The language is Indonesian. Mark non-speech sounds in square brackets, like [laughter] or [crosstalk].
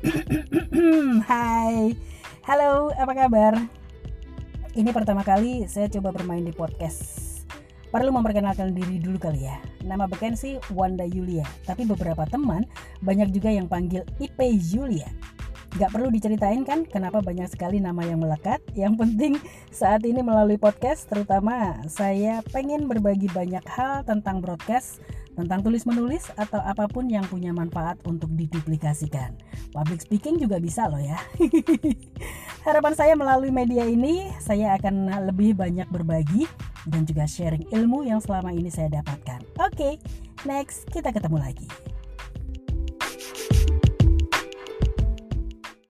[clears throat] Hai, halo, apa kabar? Ini pertama kali saya coba bermain di podcast. Perlu memperkenalkan diri dulu kali ya. Nama beken sih Wanda Yulia, tapi beberapa teman banyak juga yang panggil IP Yulia. Gak perlu diceritain kan kenapa banyak sekali nama yang melekat. Yang penting saat ini melalui podcast terutama saya pengen berbagi banyak hal tentang broadcast tentang tulis menulis atau apa pun yang punya manfaat untuk diduplikasikan. Public speaking juga bisa loh ya. [laughs] Harapan saya melalui media ini saya akan lebih banyak berbagi dan juga sharing ilmu yang selama ini saya dapatkan. Oke, okay, next kita ketemu lagi.